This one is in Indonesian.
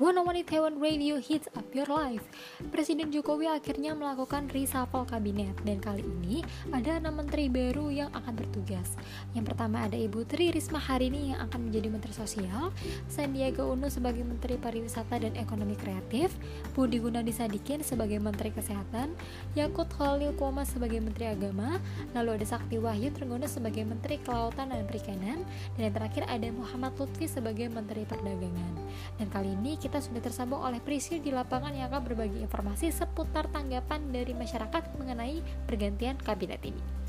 One One Taiwan Radio Hits Up Your Life. Presiden Jokowi akhirnya melakukan reshuffle kabinet dan kali ini ada enam menteri baru yang akan bertugas. Yang pertama ada Ibu Tri Risma Harini yang akan menjadi Menteri Sosial, Sandiaga Uno sebagai Menteri Pariwisata dan Ekonomi Kreatif, Budi Gunadi Sadikin sebagai Menteri Kesehatan, Yakut Khalil Koma sebagai Menteri Agama, lalu ada Sakti Wahyu Trenggono sebagai Menteri Kelautan dan Perikanan, dan yang terakhir ada Muhammad Lutfi sebagai Menteri Perdagangan. Dan kali ini kita sudah tersambung oleh Priscil di lapangan yang akan berbagi informasi seputar tanggapan dari masyarakat mengenai pergantian kabinet ini.